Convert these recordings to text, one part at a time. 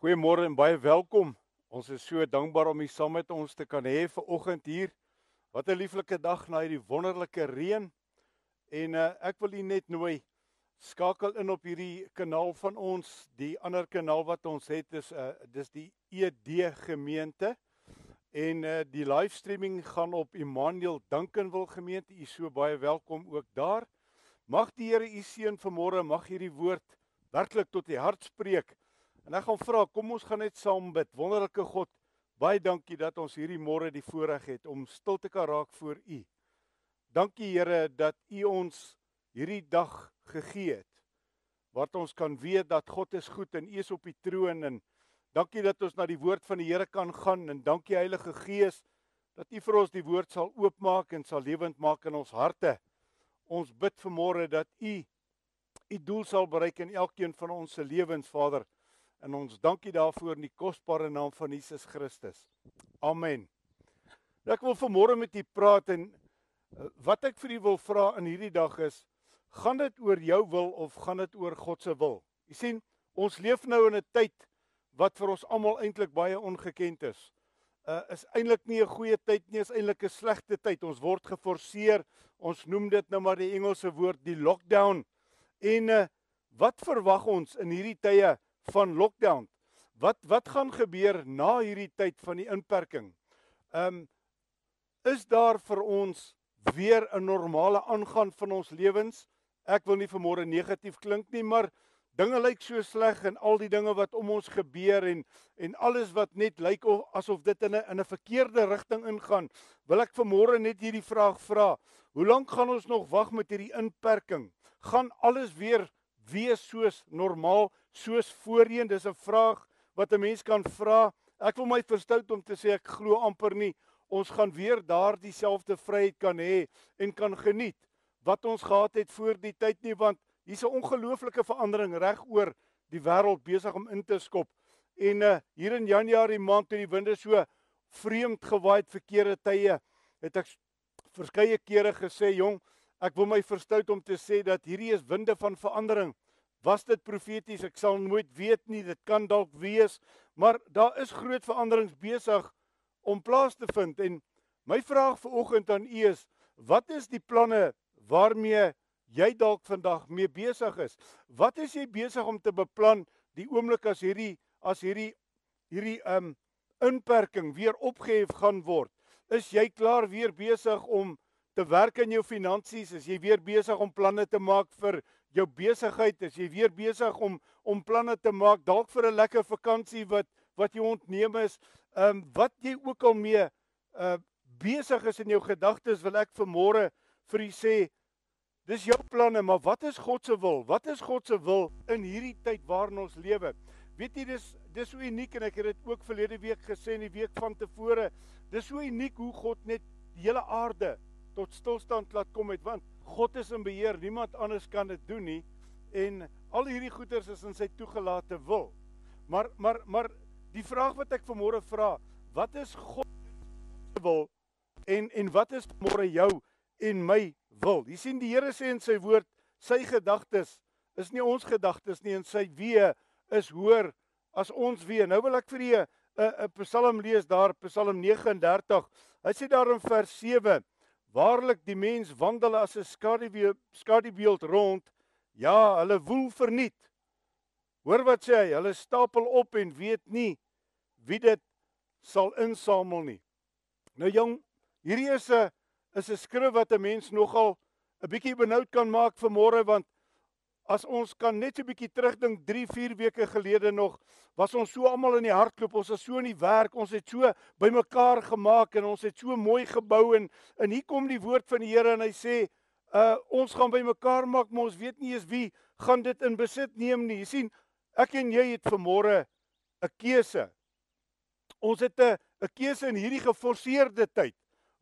Goeiemôre en baie welkom. Ons is so dankbaar om u saam met ons te kan hê vir oggend hier. Wat 'n lieflike dag na hierdie wonderlike reën. En uh, ek wil u net nooi skakel in op hierdie kanaal van ons. Die ander kanaal wat ons het is uh dis die ED gemeente. En uh die livestreaming gaan op Immanuel Dinkenwil gemeente. U is so baie welkom ook daar. Mag die Here u seën vanmôre, mag hierdie woord werklik tot u hart spreek. En ek gaan vra, kom ons gaan net saam bid. Wonderlike God, baie dankie dat ons hierdie môre die voorreg het om stil te kan raak voor U. Dankie Here dat U ons hierdie dag gegee het. Wat ons kan weet dat God is goed en U is op die troon en dankie dat ons na die woord van die Here kan gaan en dankie Heilige Gees dat U vir ons die woord sal oopmaak en sal lewend maak in ons harte. Ons bid vanmôre dat U U doel sal bereik in elkeen van ons se lewens, Vader. En ons dankie daarvoor in die kosbare naam van Jesus Christus. Amen. Nou ek wil vanmôre met u praat en eh, wat ek vir u wil vra in hierdie dag is, gaan dit oor jou wil of gaan dit oor God se wil? U sien, ons leef nou in 'n tyd wat vir ons almal eintlik baie ongekend is. Uh is eintlik nie 'n goeie tyd nie, is eintlik 'n slegte tyd. Ons word geforseer. Ons noem dit nou maar die Engelse woord die lockdown. En uh wat verwag ons in hierdie tye? Van lockdown. Wat wat gaan gebeur na hierdie tyd van die inperking? Ehm um, is daar vir ons weer 'n normale aangaan van ons lewens? Ek wil nie vanmôre negatief klink nie, maar dinge lyk so sleg en al die dinge wat om ons gebeur en en alles wat net lyk of asof dit in 'n in 'n verkeerde rigting ingaan. Wil ek vanmôre net hierdie vraag vra. Hoe lank gaan ons nog wag met hierdie inperking? Gaan alles weer wees soos normaal? Soos voorheen? Dis 'n vraag wat 'n mens kan vra. Ek wil my verstout om te sê ek glo amper nie ons gaan weer daardie selfde vryheid kan hê en kan geniet wat ons gehad het voor die tyd nie want hier's 'n ongelooflike verandering reg oor die wêreld besig om in te skop. En uh, hier in Januarie maand toe die winde so vreemd gewaai het verkeerde tye, het ek verskeie kere gesê, jong, ek wil my verstout om te sê dat hierdie is winde van verandering. Was dit profeties? Ek sal nooit weet nie. Dit kan dalk wees, maar daar is groot veranderings besig om plaas te vind en my vraag vir oggend aan u is: Wat is die planne waarmee jy dalk vandag mee besig is? Wat is jy besig om te beplan die oomblik as hierdie as hierdie hierdie um inperking weer opgehef gaan word? Is jy klaar weer besig om te werk in jou finansies? Is jy weer besig om planne te maak vir jou besigheid is. Jy weer besig om om planne te maak dalk vir 'n lekker vakansie wat wat jy ontneem is. Ehm um, wat jy ook al mee uh besig is in jou gedagtes wil ek vanmôre vir u sê dis jou planne maar wat is God se wil? Wat is God se wil in hierdie tyd waarin ons lewe? Weet jy dis dis so uniek en ek het dit ook verlede week gesê in die week van tevore. Dis so uniek hoe God net die hele aarde tot stilstand laat kom het want God is in beheer, niemand anders kan dit doen nie en al hierdie goeders is in sy toegelate wil. Maar maar maar die vraag wat ek vanmôre vra, wat is God se wil en en wat is môre jou en my wil? Jy sien die Here sê in sy woord, sy gedagtes is nie ons gedagtes nie en sy weë is hoër as ons weë. Nou wil ek vir julle 'n 'n Psalm lees daar, Psalm 39. Hy sê daar in vers 7 Waarlik die mens wandel as 'n skadubeeld rond. Ja, hulle woel verniet. Hoor wat sê hy? Hulle stapel op en weet nie wie dit sal insamel nie. Nou jong, hierdie is 'n is 'n skrif wat 'n mens nogal 'n bietjie benoud kan maak vir môre want as ons kan net so 'n bietjie terugdink 3, 4 weke gelede nog was ons so almal in die hardloop, ons was so in die werk, ons het so bymekaar gemaak en ons het so mooi gebou en en hier kom die woord van die Here en hy sê uh ons gaan bymekaar maak, maar ons weet nie eens wie gaan dit in besit neem nie. Jy sien, ek en jy het vanmôre 'n keuse. Ons het 'n 'n keuse in hierdie geforseerde tyd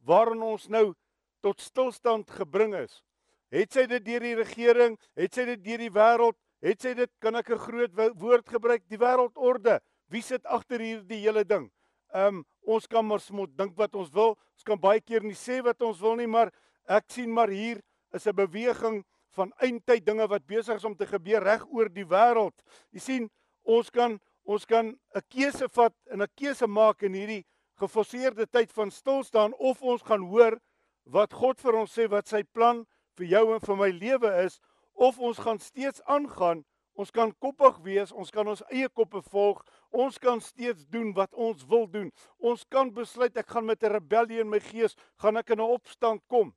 waarin ons nou tot stilstand gebring is. Het sy dit deur die regering, het sy dit deur die wêreld, het sy dit kan ek 'n groot woord gebruik, die wêreldorde. Wie sit agter hierdie hele ding? Ehm um, ons kan maar smot dink wat ons wil. Ons kan baie keer nie sê wat ons wil nie, maar ek sien maar hier is 'n beweging van eindtyd dinge wat besig is om te gebeur reg oor die wêreld. Jy sien, ons kan ons kan 'n keuse vat en 'n keuse maak in hierdie geforseerde tyd van stil staan of ons gaan hoor wat God vir ons sê wat sy plan vir jou en vir my lewe is of ons gaan steeds aangaan ons kan koppig wees ons kan ons eie koppe volg ons kan steeds doen wat ons wil doen. Ons kan besluit ek gaan met 'n rebellie in my gees gaan ek in 'n opstand kom.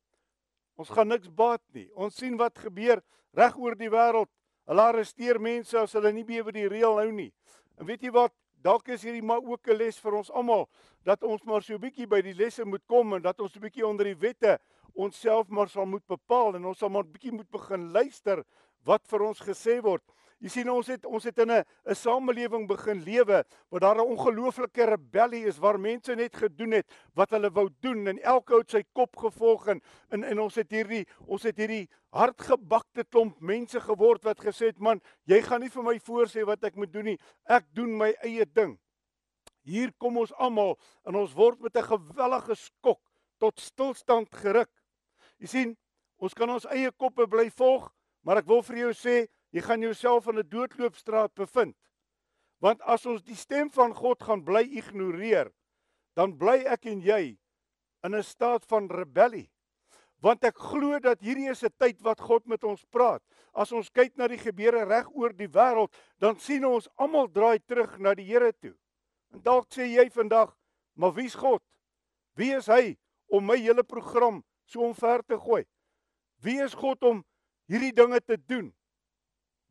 Ons gaan niks baat nie. Ons sien wat gebeur reg oor die wêreld hulle arresteer mense as hulle nie bewe die reël hou nie. En weet jy wat? Dalk is hierdie maar ook 'n les vir ons almal dat ons maar so 'n bietjie by die lesse moet kom en dat ons 'n bietjie onder die wette onsself maar sal moet bepaal en ons sal maar 'n bietjie moet begin luister wat vir ons gesê word. Jy sien ons het ons het in 'n 'n samelewing begin lewe waar daar 'n ongelooflike rebellie is waar mense net gedoen het wat hulle wou doen en elke ou het sy kop gevolg en en, en ons het hierdie ons het hierdie hardgebakte klomp mense geword wat gesê het man jy gaan nie vir my voorsê wat ek moet doen nie ek doen my eie ding. Hier kom ons almal en ons word met 'n gewellige skok tot stilstand geruk. Jy sien, ons kan ons eie koppe bly volg, maar ek wil vir jou sê, jy gaan jouself in 'n doodloopstraat bevind. Want as ons die stem van God gaan bly ignoreer, dan bly ek en jy in 'n staat van rebellie. Want ek glo dat hierdie is 'n tyd wat God met ons praat. As ons kyk na die gebeure reg oor die wêreld, dan sien ons almal draai terug na die Here toe. En dalk sê jy vandag, maar wie's God? Wie is hy om my hele program so omver te gooi. Wie is God om hierdie dinge te doen?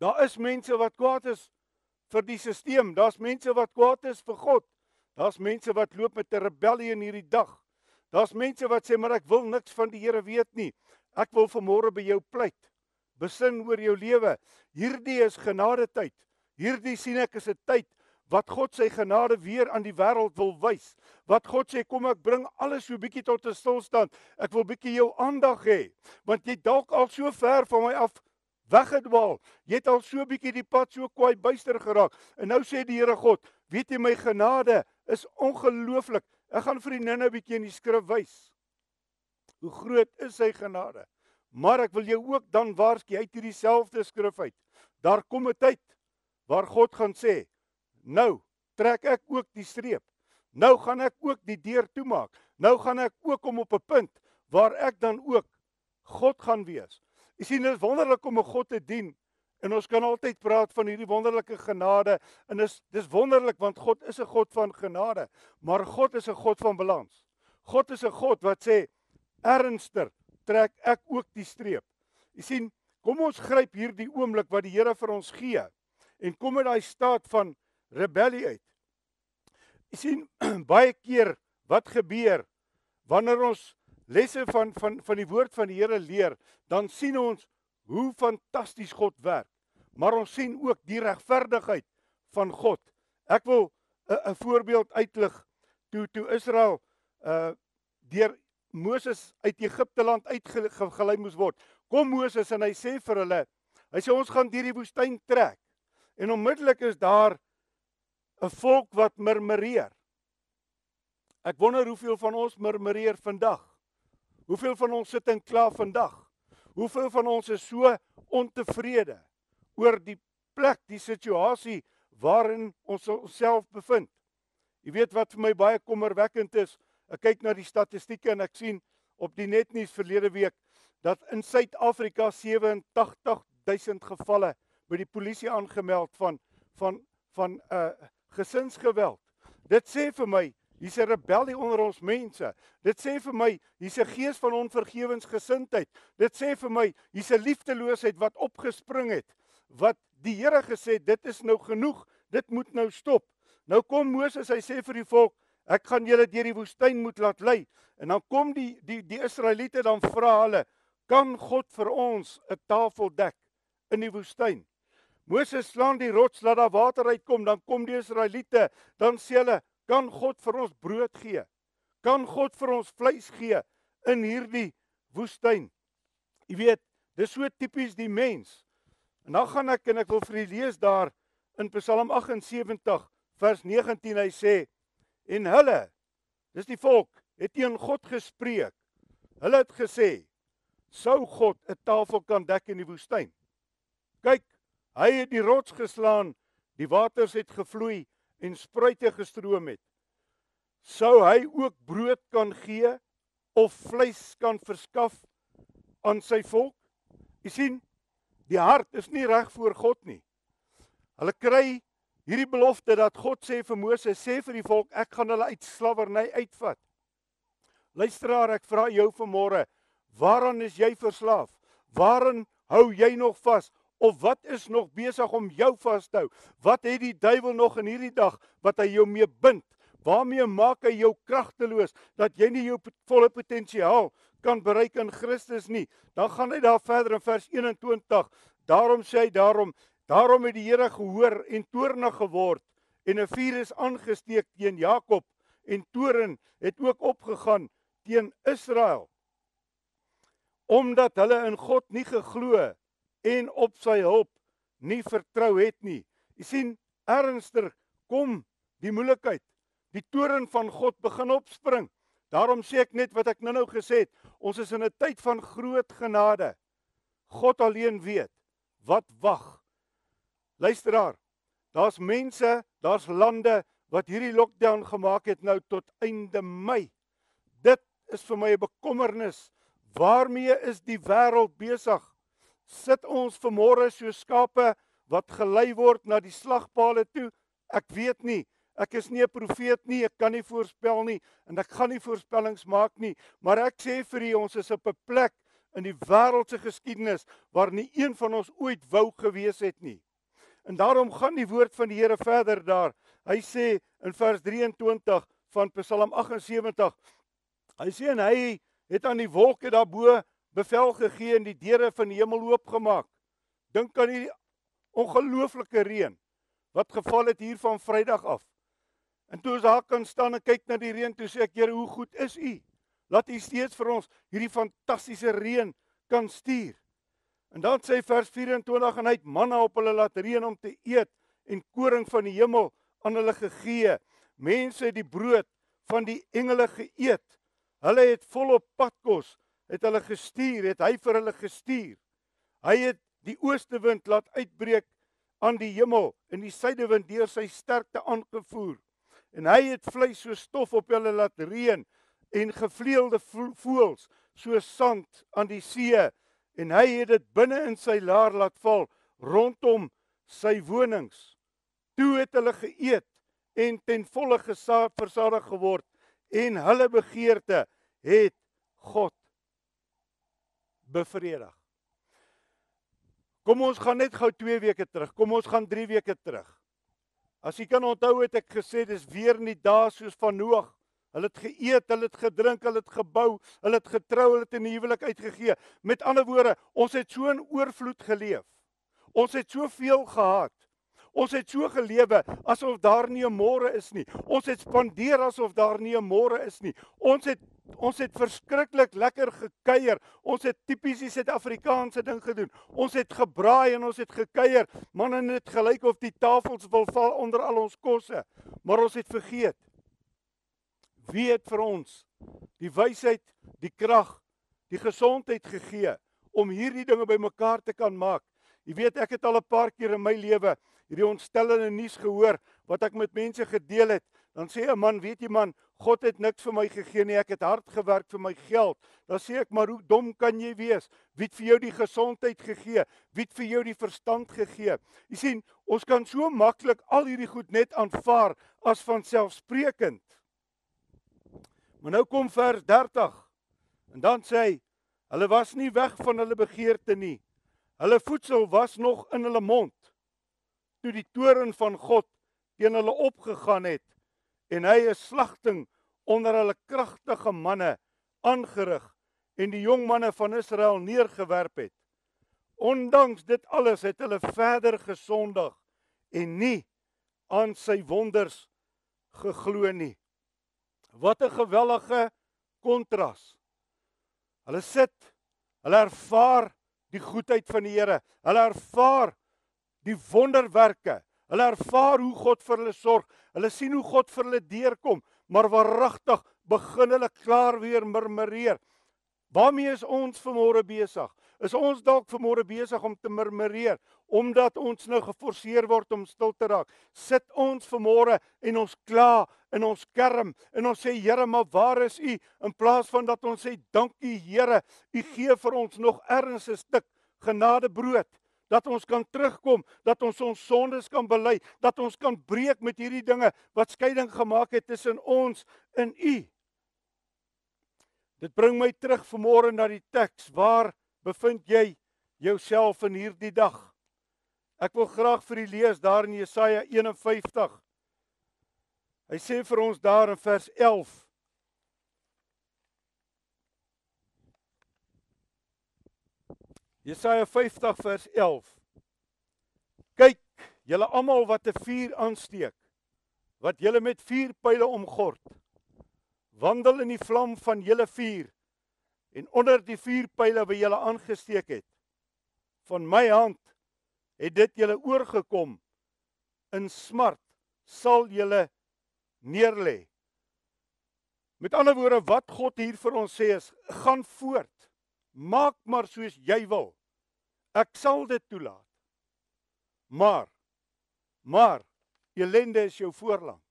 Daar is mense wat kwaad is vir die stelsel. Daar's mense wat kwaad is vir God. Daar's mense wat loop met 'n rebellie in hierdie dag. Daar's mense wat sê maar ek wil niks van die Here weet nie. Ek wil vanmôre by jou pleit. Besin oor jou lewe. Hierdie is genade tyd. Hierdie sien ek is 'n tyd wat God sy genade weer aan die wêreld wil wys. Wat God sê kom ek bring alles so bietjie tot 'n stilstand. Ek wil bietjie jou aandag hê want jy dalk al so ver van my af weggedwaal. Jy het al so bietjie die pad so kwaai buister geraak. En nou sê die Here God, weet jy my genade is ongelooflik. Ek gaan vir die ninne bietjie in die skrif wys. Hoe groot is sy genade? Maar ek wil jou ook dan waarsku uit hierdie selfde skrif uit. Daar kom 'n tyd waar God gaan sê, Nou trek ek ook die streep. Nou gaan ek ook die deur toemaak. Nou gaan ek ook om op 'n punt waar ek dan ook God gaan wees. Jy sien dit is wonderlik om 'n God te dien en ons kan altyd praat van hierdie wonderlike genade en dis dis wonderlik want God is 'n God van genade, maar God is 'n God van balans. God is 'n God wat sê ernstiger trek ek ook die streep. Jy sien, kom ons gryp hierdie oomblik wat die Here vir ons gee en kom in daai staat van rebellie uit. Jy sien baie keer wat gebeur wanneer ons lesse van van van die woord van die Here leer, dan sien ons hoe fantasties God werk. Maar ons sien ook die regverdigheid van God. Ek wil 'n voorbeeld uitlig toe toe Israel uh deur Moses uit Egipte land uitgelei moes word. Kom Moses en hy sê vir hulle, hy sê ons gaan deur die woestyn trek. En onmiddellik is daar 'n volk wat murmureer. Ek wonder hoeveel van ons murmureer vandag. Hoeveel van ons sit en kla vandag? Hoeveel van ons is so ontevrede oor die plek, die situasie waarin ons onsself bevind? Jy weet wat vir my baie kommerwekkend is, ek kyk na die statistieke en ek sien op die netnuus verlede week dat in Suid-Afrika 87000 gevalle by die polisie aangemeld van van van 'n uh, gesinsgeweld. Dit sê vir my, hier's 'n rebellie onder ons mense. Dit sê vir my, hier's 'n gees van onvergewensgesindheid. Dit sê vir my, hier's 'n liefdeloosheid wat opgespring het. Wat die Here gesê, dit is nou genoeg. Dit moet nou stop. Nou kom Moses, hy sê vir die volk, ek gaan julle deur die woestyn moet laat lei. En dan kom die die die Israeliete dan vra hulle, kan God vir ons 'n tafel dek in die woestyn? Moses slaan die rots laat daar water uitkom, dan kom die Israeliete, dan sê hulle, "Kan God vir ons brood gee? Kan God vir ons vleis gee in hierdie woestyn?" Jy weet, dis so tipies die mens. En dan gaan ek en ek wil vir u lees daar in Psalm 78 vers 19 hy sê en hulle dis die volk het teen God gespreek. Hulle het gesê sou God 'n tafel kan dek in die woestyn. Kyk, Hy het die rots geslaan, die waters het gevloei en spruite gestroom het, sou hy ook brood kan gee of vleis kan verskaf aan sy volk? U sien, die hart is nie reg voor God nie. Hulle kry hierdie belofte dat God sê vir Moses, sê vir die volk, ek gaan hulle uit slawerny uitvat. Luisteraar, ek vra jou vanmôre, waaraan is jy verslaaf? Waaraan hou jy nog vas? Of wat is nog besig om jou vas te hou? Wat het die duiwel nog in hierdie dag wat hy jou mee bind? Waarmee maak hy jou kragteloos dat jy nie jou volle potensiaal kan bereik in Christus nie? Dan gaan hy daar verder in vers 21. Daarom sê hy daarom, daarom het die Here gehoor en toornig geword en 'n vuur is aangesteek teen Jakob en toren het ook opgegaan teen Israel omdat hulle in God nie geglo en op sy hulp nie vertrou het nie. Jy sien, ernstiger kom die moeilikheid. Die toren van God begin opspring. Daarom sê ek net wat ek nou-nou gesê het. Ons is in 'n tyd van groot genade. God alleen weet wat wag. Luisteraar, daar's mense, daar's lande wat hierdie lockdown gemaak het nou tot einde Mei. Dit is vir my 'n bekommernis. Waarmee is die wêreld besig? Sit ons vanmôre so skape wat gelei word na die slagpale toe? Ek weet nie. Ek is nie 'n profeet nie, ek kan nie voorspel nie en ek gaan nie voorspellings maak nie, maar ek sê vir u ons is op 'n plek in die wêreld se geskiedenis waar nie een van ons ooit wou gewees het nie. En daarom gaan die woord van die Here verder daar. Hy sê in vers 23 van Psalm 78 Hy sê en hy het aan die wolke daarbo bevel gegee en die deure van die hemel oopgemaak. Dink aan die ongelooflike reën wat geval het hier van Vrydag af. En toe ons daar kan staan en kyk na die reën, toe sê ek, Here, hoe goed is U? Laat U steeds vir ons hierdie fantastiese reën kan stuur. En dan sê vers 24 en hy het manna op hulle laat reën om te eet en koring van die hemel aan hulle gegee. Mense het die brood van die engele geëet Hulle het volop padkos het hulle gestuur, het hy vir hulle gestuur. Hy het die ooste wind laat uitbreek aan die hemel en die suidewind deur sy sterkte aangevoer. En hy het vleis so stof op hulle laat reën en gevleelde voëls so sand aan die see en hy het dit binne in sy laar laat val rondom sy wonings. Toe het hulle geëet en ten volle gesaad versadig geword en hulle begeerte het God bevredig. Kom ons gaan net gou 2 weke terug. Kom ons gaan 3 weke terug. As jy kan onthou het ek gesê dis weer nie dae soos van Noag. Hulle het geëet, hulle het gedrink, hulle het gebou, hulle het getrou, hulle het 'n huwelik uitgegee. Met ander woorde, ons het so in oorvloed geleef. Ons het soveel gehad. Ons het so gelewe asof daar nie 'n môre is nie. Ons het spandeer asof daar nie 'n môre is nie. Ons het ons het verskriklik lekker gekuier. Ons het tipies die Suid-Afrikaanse ding gedoen. Ons het gebraai en ons het gekuier. Man en dit gelyk of die tafels wil val onder al ons kosse. Maar ons het vergeet. Wie het vir ons die wysheid, die krag, die gesondheid gegee om hierdie dinge bymekaar te kan maak? Jy weet ek het al 'n paar keer in my lewe hierdie ontstellende nuus gehoor wat ek met mense gedeel het, dan sê 'n man, weet jy man, God het niks vir my gegee nie, ek het hard gewerk vir my geld. Dan sê ek, maar hoe dom kan jy wees? Wie het vir jou die gesondheid gegee? Wie het vir jou die verstand gegee? Jy sien, ons kan so maklik al hierdie goed net aanvaar as van selfsprekend. Maar nou kom vers 30. En dan sê hy, hulle was nie weg van hulle begeerte nie. Hulle voedsel was nog in hulle mond toe die toren van God teen hulle opgegaan het en hy 'n slagting onder hulle kragtige manne aangerig en die jong manne van Israel neergewerp het. Ondanks dit alles het hulle verder gesondig en nie aan sy wonders geglo nie. Wat 'n gewellige kontras. Hulle sit, hulle ervaar die goedheid van die Here. Hulle ervaar die wonderwerke. Hulle ervaar hoe God vir hulle sorg. Hulle sien hoe God vir hulle deurkom, maar waaragtig begin hulle klaar weer murmureer. Waarmee is ons vanmôre besig? is ons dalk vanmôre besig om te murmureer omdat ons nou geforseer word om stil te raak. Sit ons vanmôre en ons kla en ons kerm en ons sê Here, maar waar is U? In plaas van dat ons sê dankie Here, U gee vir ons nog erns 'n stuk genadebrood dat ons kan terugkom, dat ons ons sondes kan bely, dat ons kan breek met hierdie dinge wat skeiding gemaak het tussen ons en U. Dit bring my terug vanmôre na die teks. Waar bevind jy jouself in hierdie dag? Ek wil graag vir u lees daar in Jesaja 51. Hy sê vir ons daar in vers 11. Jesaja 50 vers 11. Kyk, julle almal wat 'n vuur aansteek, wat julle met vuurpyle omgord wandel in die vlam van julle vuur en onder die vuurpyle wat julle aangesteek het. Van my hand het dit julle oorgekom. In smart sal julle neerlê. Met ander woorde wat God hier vir ons sê is gaan voort. Maak maar soos jy wil ek sal dit toelaat maar maar elende is jou voorland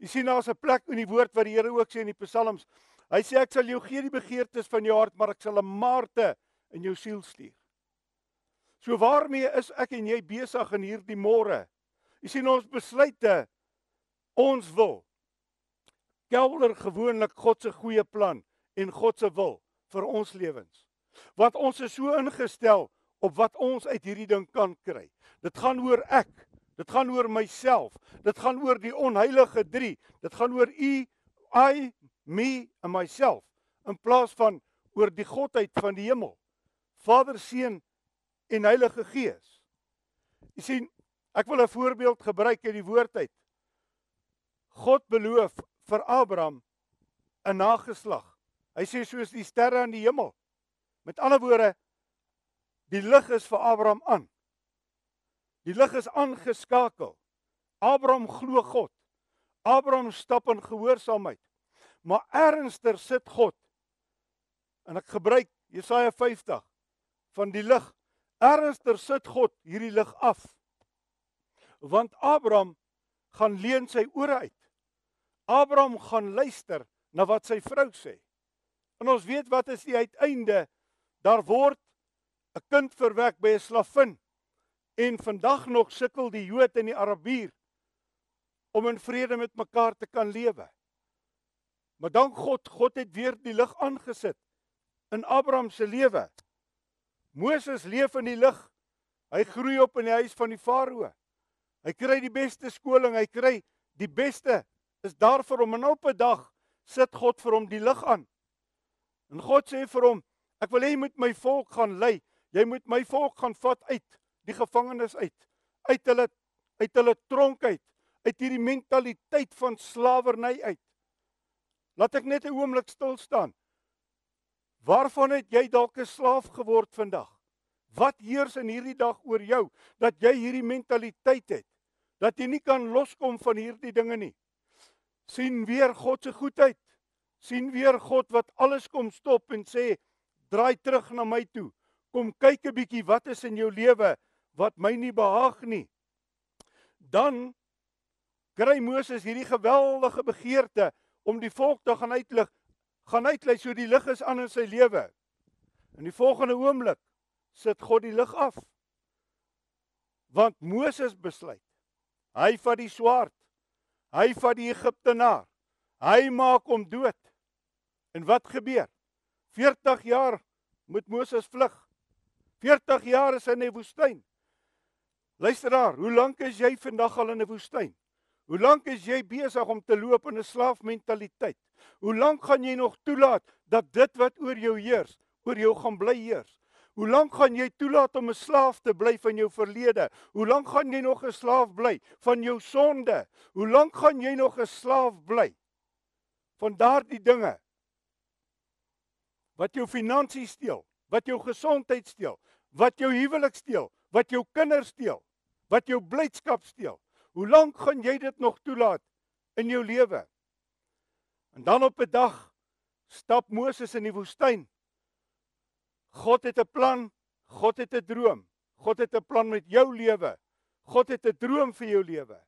Jy sien daar's 'n plek in die woord wat die Here ook sê in die Psalms. Hy sê ek sal jou gee die begeertes van jou hart, maar ek sal 'n maarte in jou siel stuur. So waarmee is ek en jy besig in hierdie môre? Jy sien ons besluite ons wil kelder gewoonlik God se goeie plan en God se wil vir ons lewens. Want ons is so ingestel op wat ons uit hierdie ding kan kry. Dit gaan oor ek Dit gaan oor myself. Dit gaan oor die onheilige 3. Dit gaan oor u, I, me and myself in plaas van oor die godheid van die hemel. Vader, Seun en Heilige Gees. U sien, ek wil 'n voorbeeld gebruik uit die woord uit. God beloof vir Abraham 'n nageslag. Hy sê soos die sterre aan die hemel. Met ander woorde, die lig is vir Abraham aan. Die lig is aangeskakel. Abraham glo God. Abraham stap in gehoorsaamheid. Maar ernstiger sit God. En ek gebruik Jesaja 50 van die lig. Ernstiger sit God hierdie lig af. Want Abraham gaan leen sy ore uit. Abraham gaan luister na wat sy vrou sê. En ons weet wat is die uiteinde? Daar word 'n kind verwek by 'n slavin. En vandag nog sukkel die Jood en die Arabier om in vrede met mekaar te kan lewe. Maar dank God, God het weer die lig aangesit in Abraham se lewe. Moses leef in die lig. Hy groei op in die huis van die Farao. Hy kry die beste skoling, hy kry die beste is daar vir hom en op 'n dag sit God vir hom die lig aan. En God sê vir hom, ek wil hê jy moet my volk gaan lei. Jy moet my volk gaan vat uit die gevangenes uit uit hulle uit hulle tronk uit uit hierdie mentaliteit van slawerny uit. Laat ek net 'n oomblik stil staan. Waarvan het jy dalk 'n slaaf geword vandag? Wat heers in hierdie dag oor jou dat jy hierdie mentaliteit het dat jy nie kan loskom van hierdie dinge nie? Sien weer God se goedheid. Sien weer God wat alles kom stop en sê draai terug na my toe kom kyk 'n bietjie wat is in jou lewe wat my nie behaag nie. Dan kry Moses hierdie geweldige begeerte om die volk te gaan uitlig, gaan uitlei so die lig is aan in sy lewe. In die volgende oomblik sit God die lig af. Want Moses besluit, hy vat die swaard, hy vat die Egiptenaar, hy maak hom dood. En wat gebeur? 40 jaar moet Moses vlug. 40 jaar is hy in die woestyn. Luister daar, hoe lank is jy vandag al in 'n woestyn? Hoe lank is jy besig om te loop in 'n slaafmentaliteit? Hoe lank gaan jy nog toelaat dat dit wat oor jou heers, oor jou gaan bly heers? Hoe lank gaan jy toelaat om 'n slaaf te bly van jou verlede? Hoe lank gaan jy nog 'n slaaf bly van jou sonde? Hoe lank gaan jy nog 'n slaaf bly van daardie dinge wat jou finansies steel, wat jou gesondheid steel, wat jou huwelik steel, wat jou kinders steel, wat jou blydskap steel. Hoe lank gaan jy dit nog toelaat in jou lewe? En dan op 'n dag stap Moses in die woestyn. God het 'n plan, God het 'n droom. God het 'n plan met jou lewe. God het 'n droom vir jou lewe.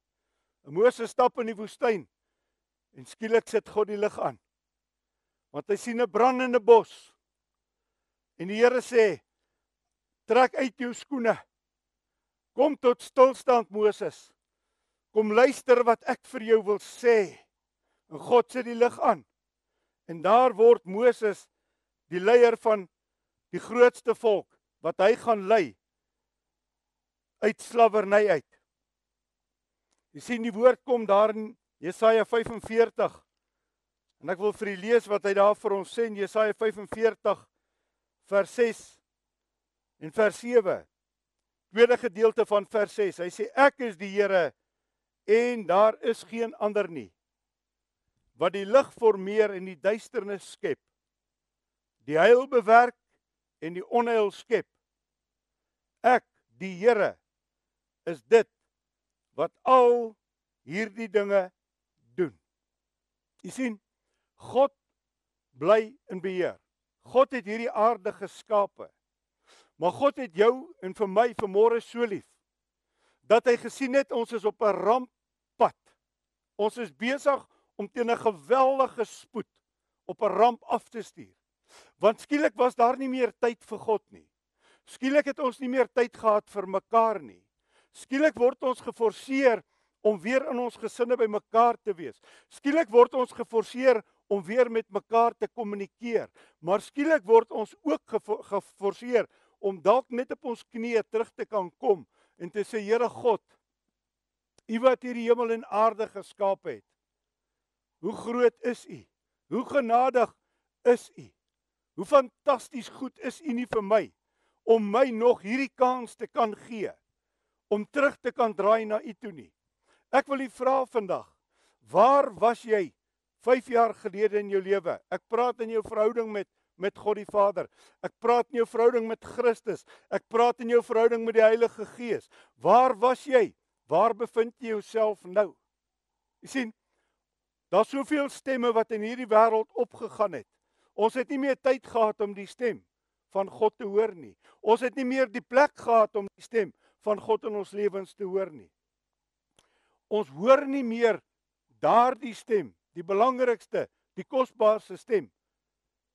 Moses stap in die woestyn en skielik sit God die lig aan. Want hy sien 'n brandende bos. En die Here sê: "Trek uit jou skoene. Kom tot stilstand Moses. Kom luister wat ek vir jou wil sê." En God sit die lig aan. En daar word Moses die leier van die grootste volk wat hy gaan lei uit slawerny uit. Jy sien die woord kom daar in Jesaja 45. En ek wil vir u lees wat hy daar vir ons sê in Jesaja 45 vers 6 en vers 7. Tweede gedeelte van vers 6. Hy sê ek is die Here en daar is geen ander nie. Wat die lig formeer en die duisternis skep. Die heil bewerk en die onheil skep. Ek, die Here, is dit wat al hierdie dinge doen. Jy sien, God bly in beheer. God het hierdie aarde geskape. Maar God het jou en vir my vanmôre so lief dat hy gesien het ons is op 'n ramppad. Ons is besig om teen 'n geweldige spoed op 'n ramp af te stuur. Want skielik was daar nie meer tyd vir God nie. Skielik het ons nie meer tyd gehad vir mekaar nie. Skielik word ons geforseer om weer in ons gesinne by mekaar te wees. Skielik word ons geforseer om weer met mekaar te kommunikeer. Maar skielik word ons ook geforseer om dalk net op ons knieë terug te kan kom en te sê Here God, U wat hierdie hemel en aarde geskaap het. Hoe groot is U? Hoe genadig is U? Hoe fantasties goed is U nie vir my om my nog hierdie kans te kan gee om terug te kan draai na U toe nie. Ek wil U vra vandag, waar was jy 5 jaar gelede in jou lewe? Ek praat in jou verhouding met met God die Vader. Ek praat in jou verhouding met Christus. Ek praat in jou verhouding met die Heilige Gees. Waar was jy? Waar bevind jy jouself nou? Jy sien, daar's soveel stemme wat in hierdie wêreld opgegaan het. Ons het nie meer tyd gehad om die stem van God te hoor nie. Ons het nie meer die plek gehad om die stem van God in ons lewens te hoor nie. Ons hoor nie meer daardie stem, die belangrikste, die kosbaarste stem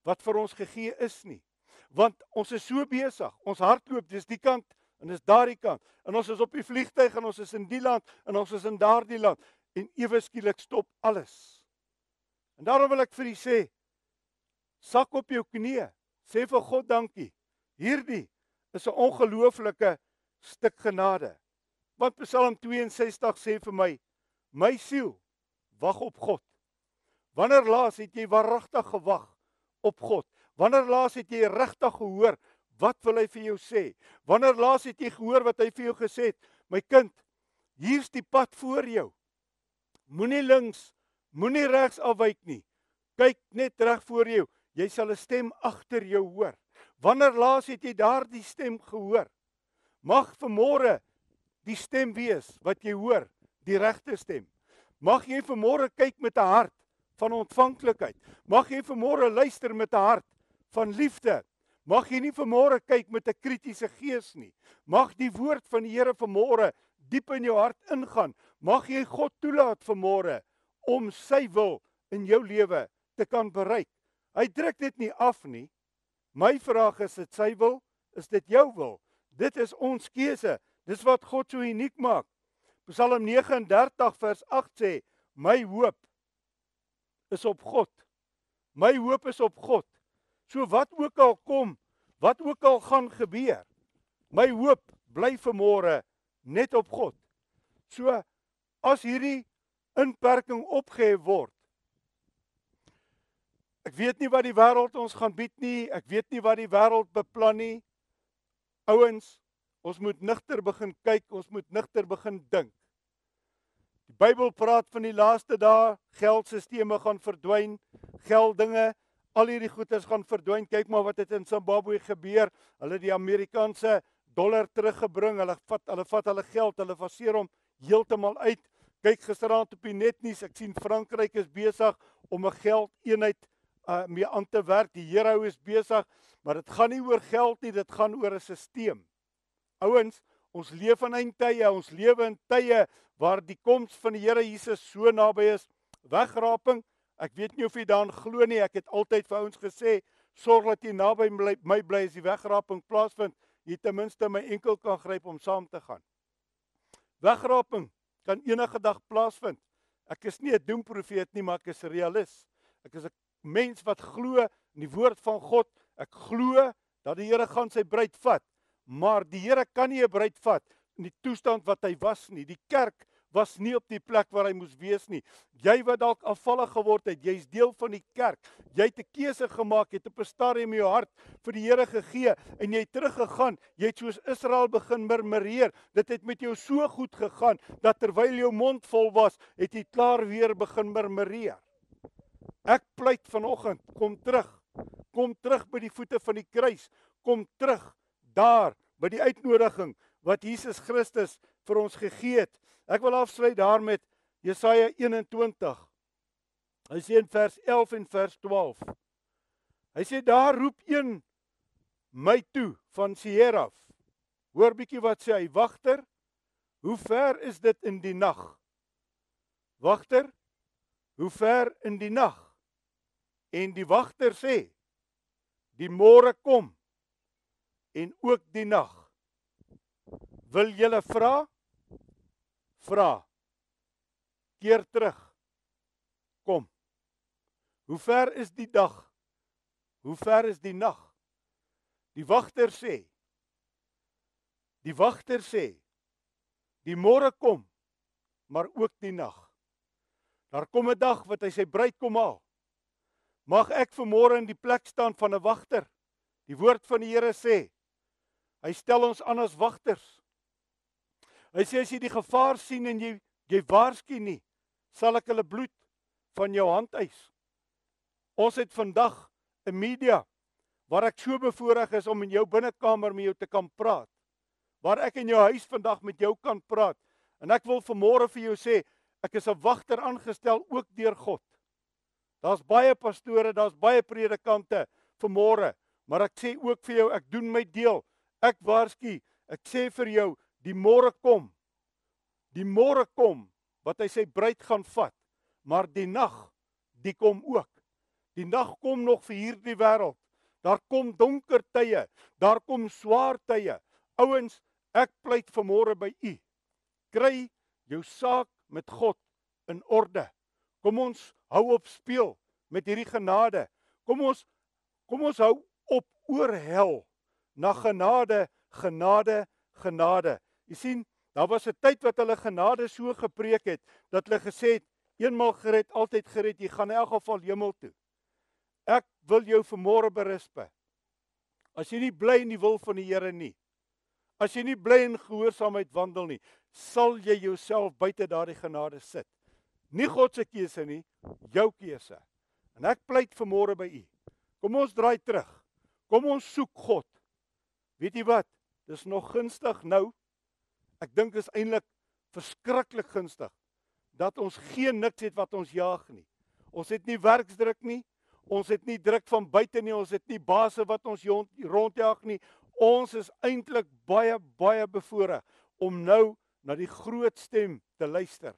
wat vir ons gegee is nie. Want ons is so besig, ons hardloop dis die kant en dis daardie kant. En ons is op die vliegtyg en ons is in die land en ons is in daardie land en ewe skielik stop alles. En daarom wil ek vir u sê sak op jou knieë, sê vir God dankie. Hierdie is 'n ongelooflike stuk genade. Want Psalm 62 sê vir my: My siel wag op God. Wanneer laas het jy waaragtig gewag op God? Wanneer laas het jy regtig gehoor wat wil hy vir jou sê? Wanneer laas het jy gehoor wat hy vir jou gesê het? My kind, hier's die pad voor jou. Moenie links, moenie regs afwyk nie. Kyk net reg voor jou. Jy sal 'n stem agter jou hoor. Wanneer laas het jy daardie stem gehoor? Mag vanmôre die stem wees wat jy hoor, die regte stem. Mag jy vanmôre kyk met 'n hart van ontvanklikheid. Mag jy vanmôre luister met 'n hart van liefde. Mag jy nie vanmôre kyk met 'n kritiese gees nie. Mag die woord van die Here vanmôre diep in jou hart ingaan. Mag jy God toelaat vanmôre om sy wil in jou lewe te kan bereik. Hy druk dit nie af nie. My vraag is, dit sy wil? Is dit jou wil? Dit is ons keuse. Dis wat God so uniek maak. Psalm 39 vers 8 sê: "My hoop is op God. My hoop is op God. So wat ook al kom, wat ook al gaan gebeur, my hoop bly vermore net op God." So as hierdie inperking opgehef word. Ek weet nie wat die wêreld ons gaan bied nie. Ek weet nie wat die wêreld beplan nie. Ouens, ons moet nigter begin kyk, ons moet nigter begin dink. Die Bybel praat van die laaste dae, geldstelsels gaan verdwyn, gelddinge, al hierdie goederes gaan verdwyn. Kyk maar wat het in Zimbabwe gebeur. Hulle die Amerikaanse dollar teruggebring. Hulle vat hulle vat hulle geld, hulle faseer hom heeltemal uit. Kyk gisteraand op die netnuus, ek sien Frankryk is besig om 'n geldeenheid uh, mee aan te werk. Die Here is besig, maar dit gaan nie oor geld nie, dit gaan oor 'n stelsel. Ouens, ons leef in eindtye, ons lewe in tye waar die koms van die Here Jesus so naby is. Wegraping, ek weet nie of jy daaraan glo nie. Ek het altyd vir ouens gesê, sorg dat jy naby my bly as die wegraping plaasvind, jy ten minste my enkel kan gryp om saam te gaan. Wegraping kan enige dag plaasvind. Ek is nie 'n doemprofeet nie, maar ek is 'n realist. Ek is 'n mens wat glo in die woord van God. Ek glo dat die Here gaan sy bruid vat. Maar die Here kan nie 'n bruid vat in die toestand wat hy was nie. Die kerk was nie op die plek waar hy moes wees nie. Jy wat dalk afvallig geword het, jy's deel van die kerk. Jy het 'n keuse gemaak, jy het op 'n stadium jou hart vir die Here gegee en jy het teruggegaan. Jy het soos Israel begin murmureer. Dit het met jou so goed gegaan dat terwyl jou mond vol was, het jy klaar weer begin murmureer. Ek pleit vanoggend, kom terug. Kom terug by die voete van die kruis. Kom terug daar by die uitnodiging wat Jesus Christus vir ons gegee het. Ek wil afsluit daar met Jesaja 21. Hy sê in vers 11 en vers 12. Hy sê daar roep een my toe van Seir af. Hoor bietjie wat sê hy, wagter, hoe ver is dit in die nag? Wagter, hoe ver in die nag? En die wagter sê: Die môre kom en ook die nag. Wil julle vra? Vra. Keer terug. Kom. Hoe ver is die dag? Hoe ver is die nag? Die wagter sê. Die wagter sê: Die môre kom, maar ook die nag. Daar kom 'n dag wat hy sy bruid kom haal. Mag ek vanmôre in die plek staan van 'n wagter. Die woord van die Here sê, hy stel ons aan as wagters. Hy sê as jy die gevaar sien en jy jy waarsku nie, sal ek hulle bloed van jou hand eis. Ons het vandag 'n media waar ek so bevoorreg is om in jou binnekamer met jou te kan praat. Waar ek in jou huis vandag met jou kan praat. En ek wil vanmôre vir jou sê, ek is 'n wagter aangestel ook deur God. Daar's baie pastore, daar's baie predikante vanmôre, maar ek sê ook vir jou, ek doen my deel. Ek waarsku, ek sê vir jou, die môre kom. Die môre kom wat hy sy bruid gaan vat, maar die nag, die kom ook. Die nag kom nog vir hierdie wêreld. Daar kom donker tye, daar kom swaar tye. Ouens, ek pleit vanmôre by u. Kry jou saak met God in orde. Kom ons hou op speel met hierdie genade. Kom ons kom ons hou op oorhel na genade, genade, genade. Jy sien, daar was 'n tyd wat hulle genade so gepreek het dat hulle gesê het eenmal gered, altyd gered, jy gaan in elk geval hemel toe. Ek wil jou vanmôre berisp. As jy nie bly in die wil van die Here nie, as jy nie bly in gehoorsaamheid wandel nie, sal jy jouself buite daardie genade sit. Nie God se keuse nie, jou keuse. En ek pleit vanmôre by u. Kom ons draai terug. Kom ons soek God. Weet jy wat? Dis nog gunstig nou. Ek dink is eintlik verskriklik gunstig dat ons geen niks het wat ons jaag nie. Ons het nie werksdruk nie. Ons het nie druk van buite nie. Ons het nie baase wat ons rondjaag nie. Ons is eintlik baie baie bevoorreg om nou na die groot stem te luister.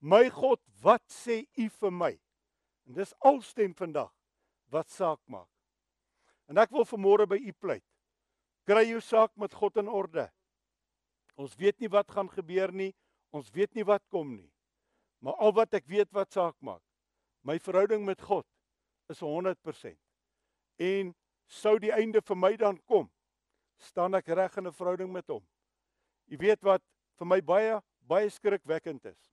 My God, wat sê U vir my? En dis alstem vandag wat saak maak. En ek wil vanmôre by U pleit. Kry jou saak met God in orde. Ons weet nie wat gaan gebeur nie. Ons weet nie wat kom nie. Maar al wat ek weet wat saak maak, my verhouding met God is 100%. En sou die einde vir my dan kom, staan ek reg in 'n verhouding met hom. U weet wat vir my baie baie skrikwekkend is.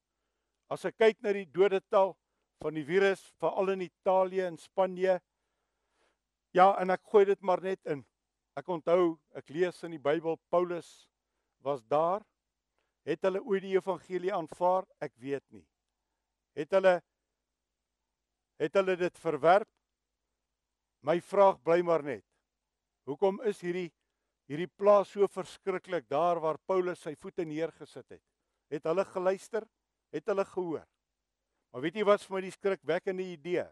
As ek kyk na die dodetal van die virus veral in Italië en Spanje. Ja, en ek gooi dit maar net in. Ek onthou, ek lees in die Bybel Paulus was daar. Het hulle ooit die evangelie aanvaar? Ek weet nie. Het hulle het hulle dit verwerp? My vraag bly maar net. Hoekom is hierdie hierdie plaas so verskriklik daar waar Paulus sy voete neergesit het? Het hulle geluister? het hulle gehoor. Maar weet jy wat vir my die skrikwekkende idee?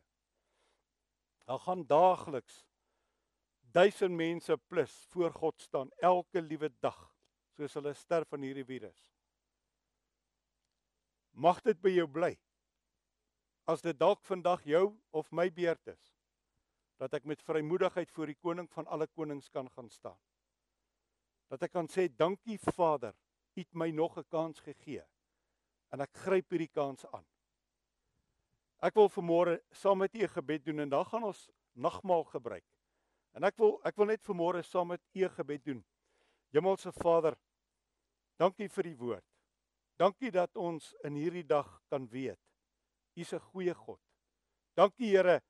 dan gaan daagliks duisend mense plus voor God staan elke liewe dag soos hulle sterf van hierdie virus. Mag dit by jou bly. As dit dalk vandag jou of my beurt is dat ek met vrymoedigheid voor die koning van alle konings kan gaan staan. Dat ek kan sê dankie Vader, U het my nog 'n kans gegee en ek gryp hierdie kans aan. Ek wil vanmôre saam met u 'n gebed doen en dan gaan ons nagmaal gebruik. En ek wil ek wil net vanmôre saam met u gebed doen. Hemelse Vader, dankie vir die woord. Dankie dat ons in hierdie dag kan weet u's 'n goeie God. Dankie Here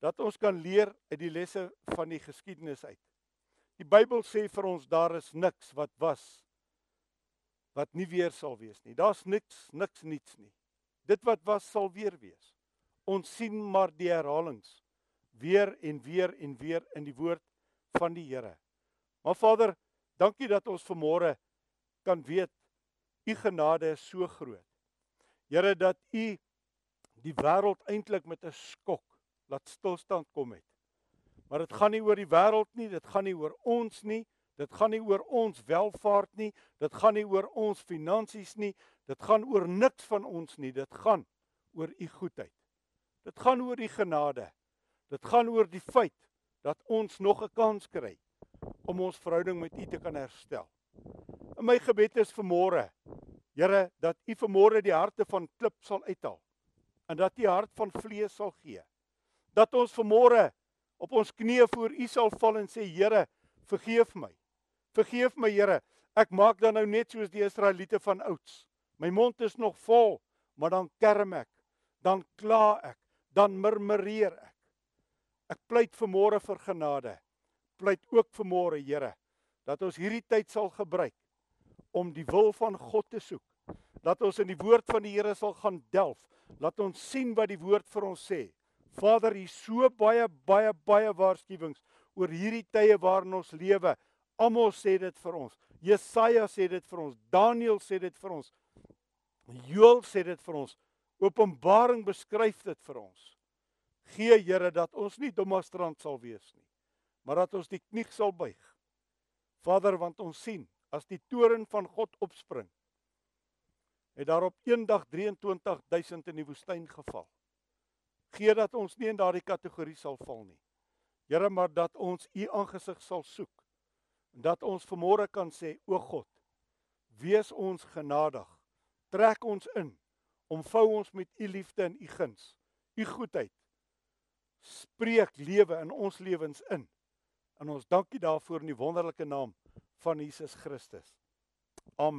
dat ons kan leer uit die lesse van die geskiedenis uit. Die Bybel sê vir ons daar is niks wat was wat nie weer sal wees nie. Daar's niks niks niets nie. Dit wat was sal weer wees. Ons sien maar die herhalings weer en weer en weer in die woord van die Here. Maar Vader, dankie dat ons vanmôre kan weet u genade is so groot. Here dat u die wêreld eintlik met 'n skok laat stilstand kom het. Maar dit gaan nie oor die wêreld nie, dit gaan nie oor ons nie, dit gaan nie oor ons welvaart nie, dit gaan nie oor ons finansies nie, Dit gaan oor niks van ons nie, dit gaan oor u goedheid. Dit gaan oor u genade. Dit gaan oor die feit dat ons nog 'n kans kry om ons verhouding met u te kan herstel. In my gebed is vanmôre, Here, dat u vanmôre die harte van klip sal uithaal en dat u hart van vlees sal gee. Dat ons vanmôre op ons knieë voor u sal val en sê, Here, vergeef my. Vergeef my, Here. Ek maak dan nou net soos die Israeliete van ouds. My mond is nog vol, maar dan kerm ek, dan kla ek, dan murmureer ek. Ek pleit vanmôre vir genade. Pleit ook vanmôre, Here, dat ons hierdie tyd sal gebruik om die wil van God te soek. Dat ons in die woord van die Here sal gaan delf. Laat ons sien wat die woord vir ons sê. Vader, hier so baie baie baie waarskuwings oor hierdie tye waarin ons lewe. Almal sê dit vir ons. Jesaja sê dit vir ons. Daniël sê dit vir ons. Joel sê dit vir ons. Openbaring beskryf dit vir ons. Gee Here dat ons nie dommastrand sal wees nie, maar dat ons die knie sal buig. Vader, want ons sien as die toren van God opspring, het daarop eendag 23000 in die woestyn geval. Gee dat ons nie in daardie kategorie sal val nie. Here, maar dat ons U aangesig sal soek en dat ons vermôre kan sê, o God, wees ons genadig trek ons in. Omvou ons met u liefde en u guns, u goedheid. Spreek lewe in ons lewens in. En ons dankie daarvoor in die wonderlike naam van Jesus Christus. Amen.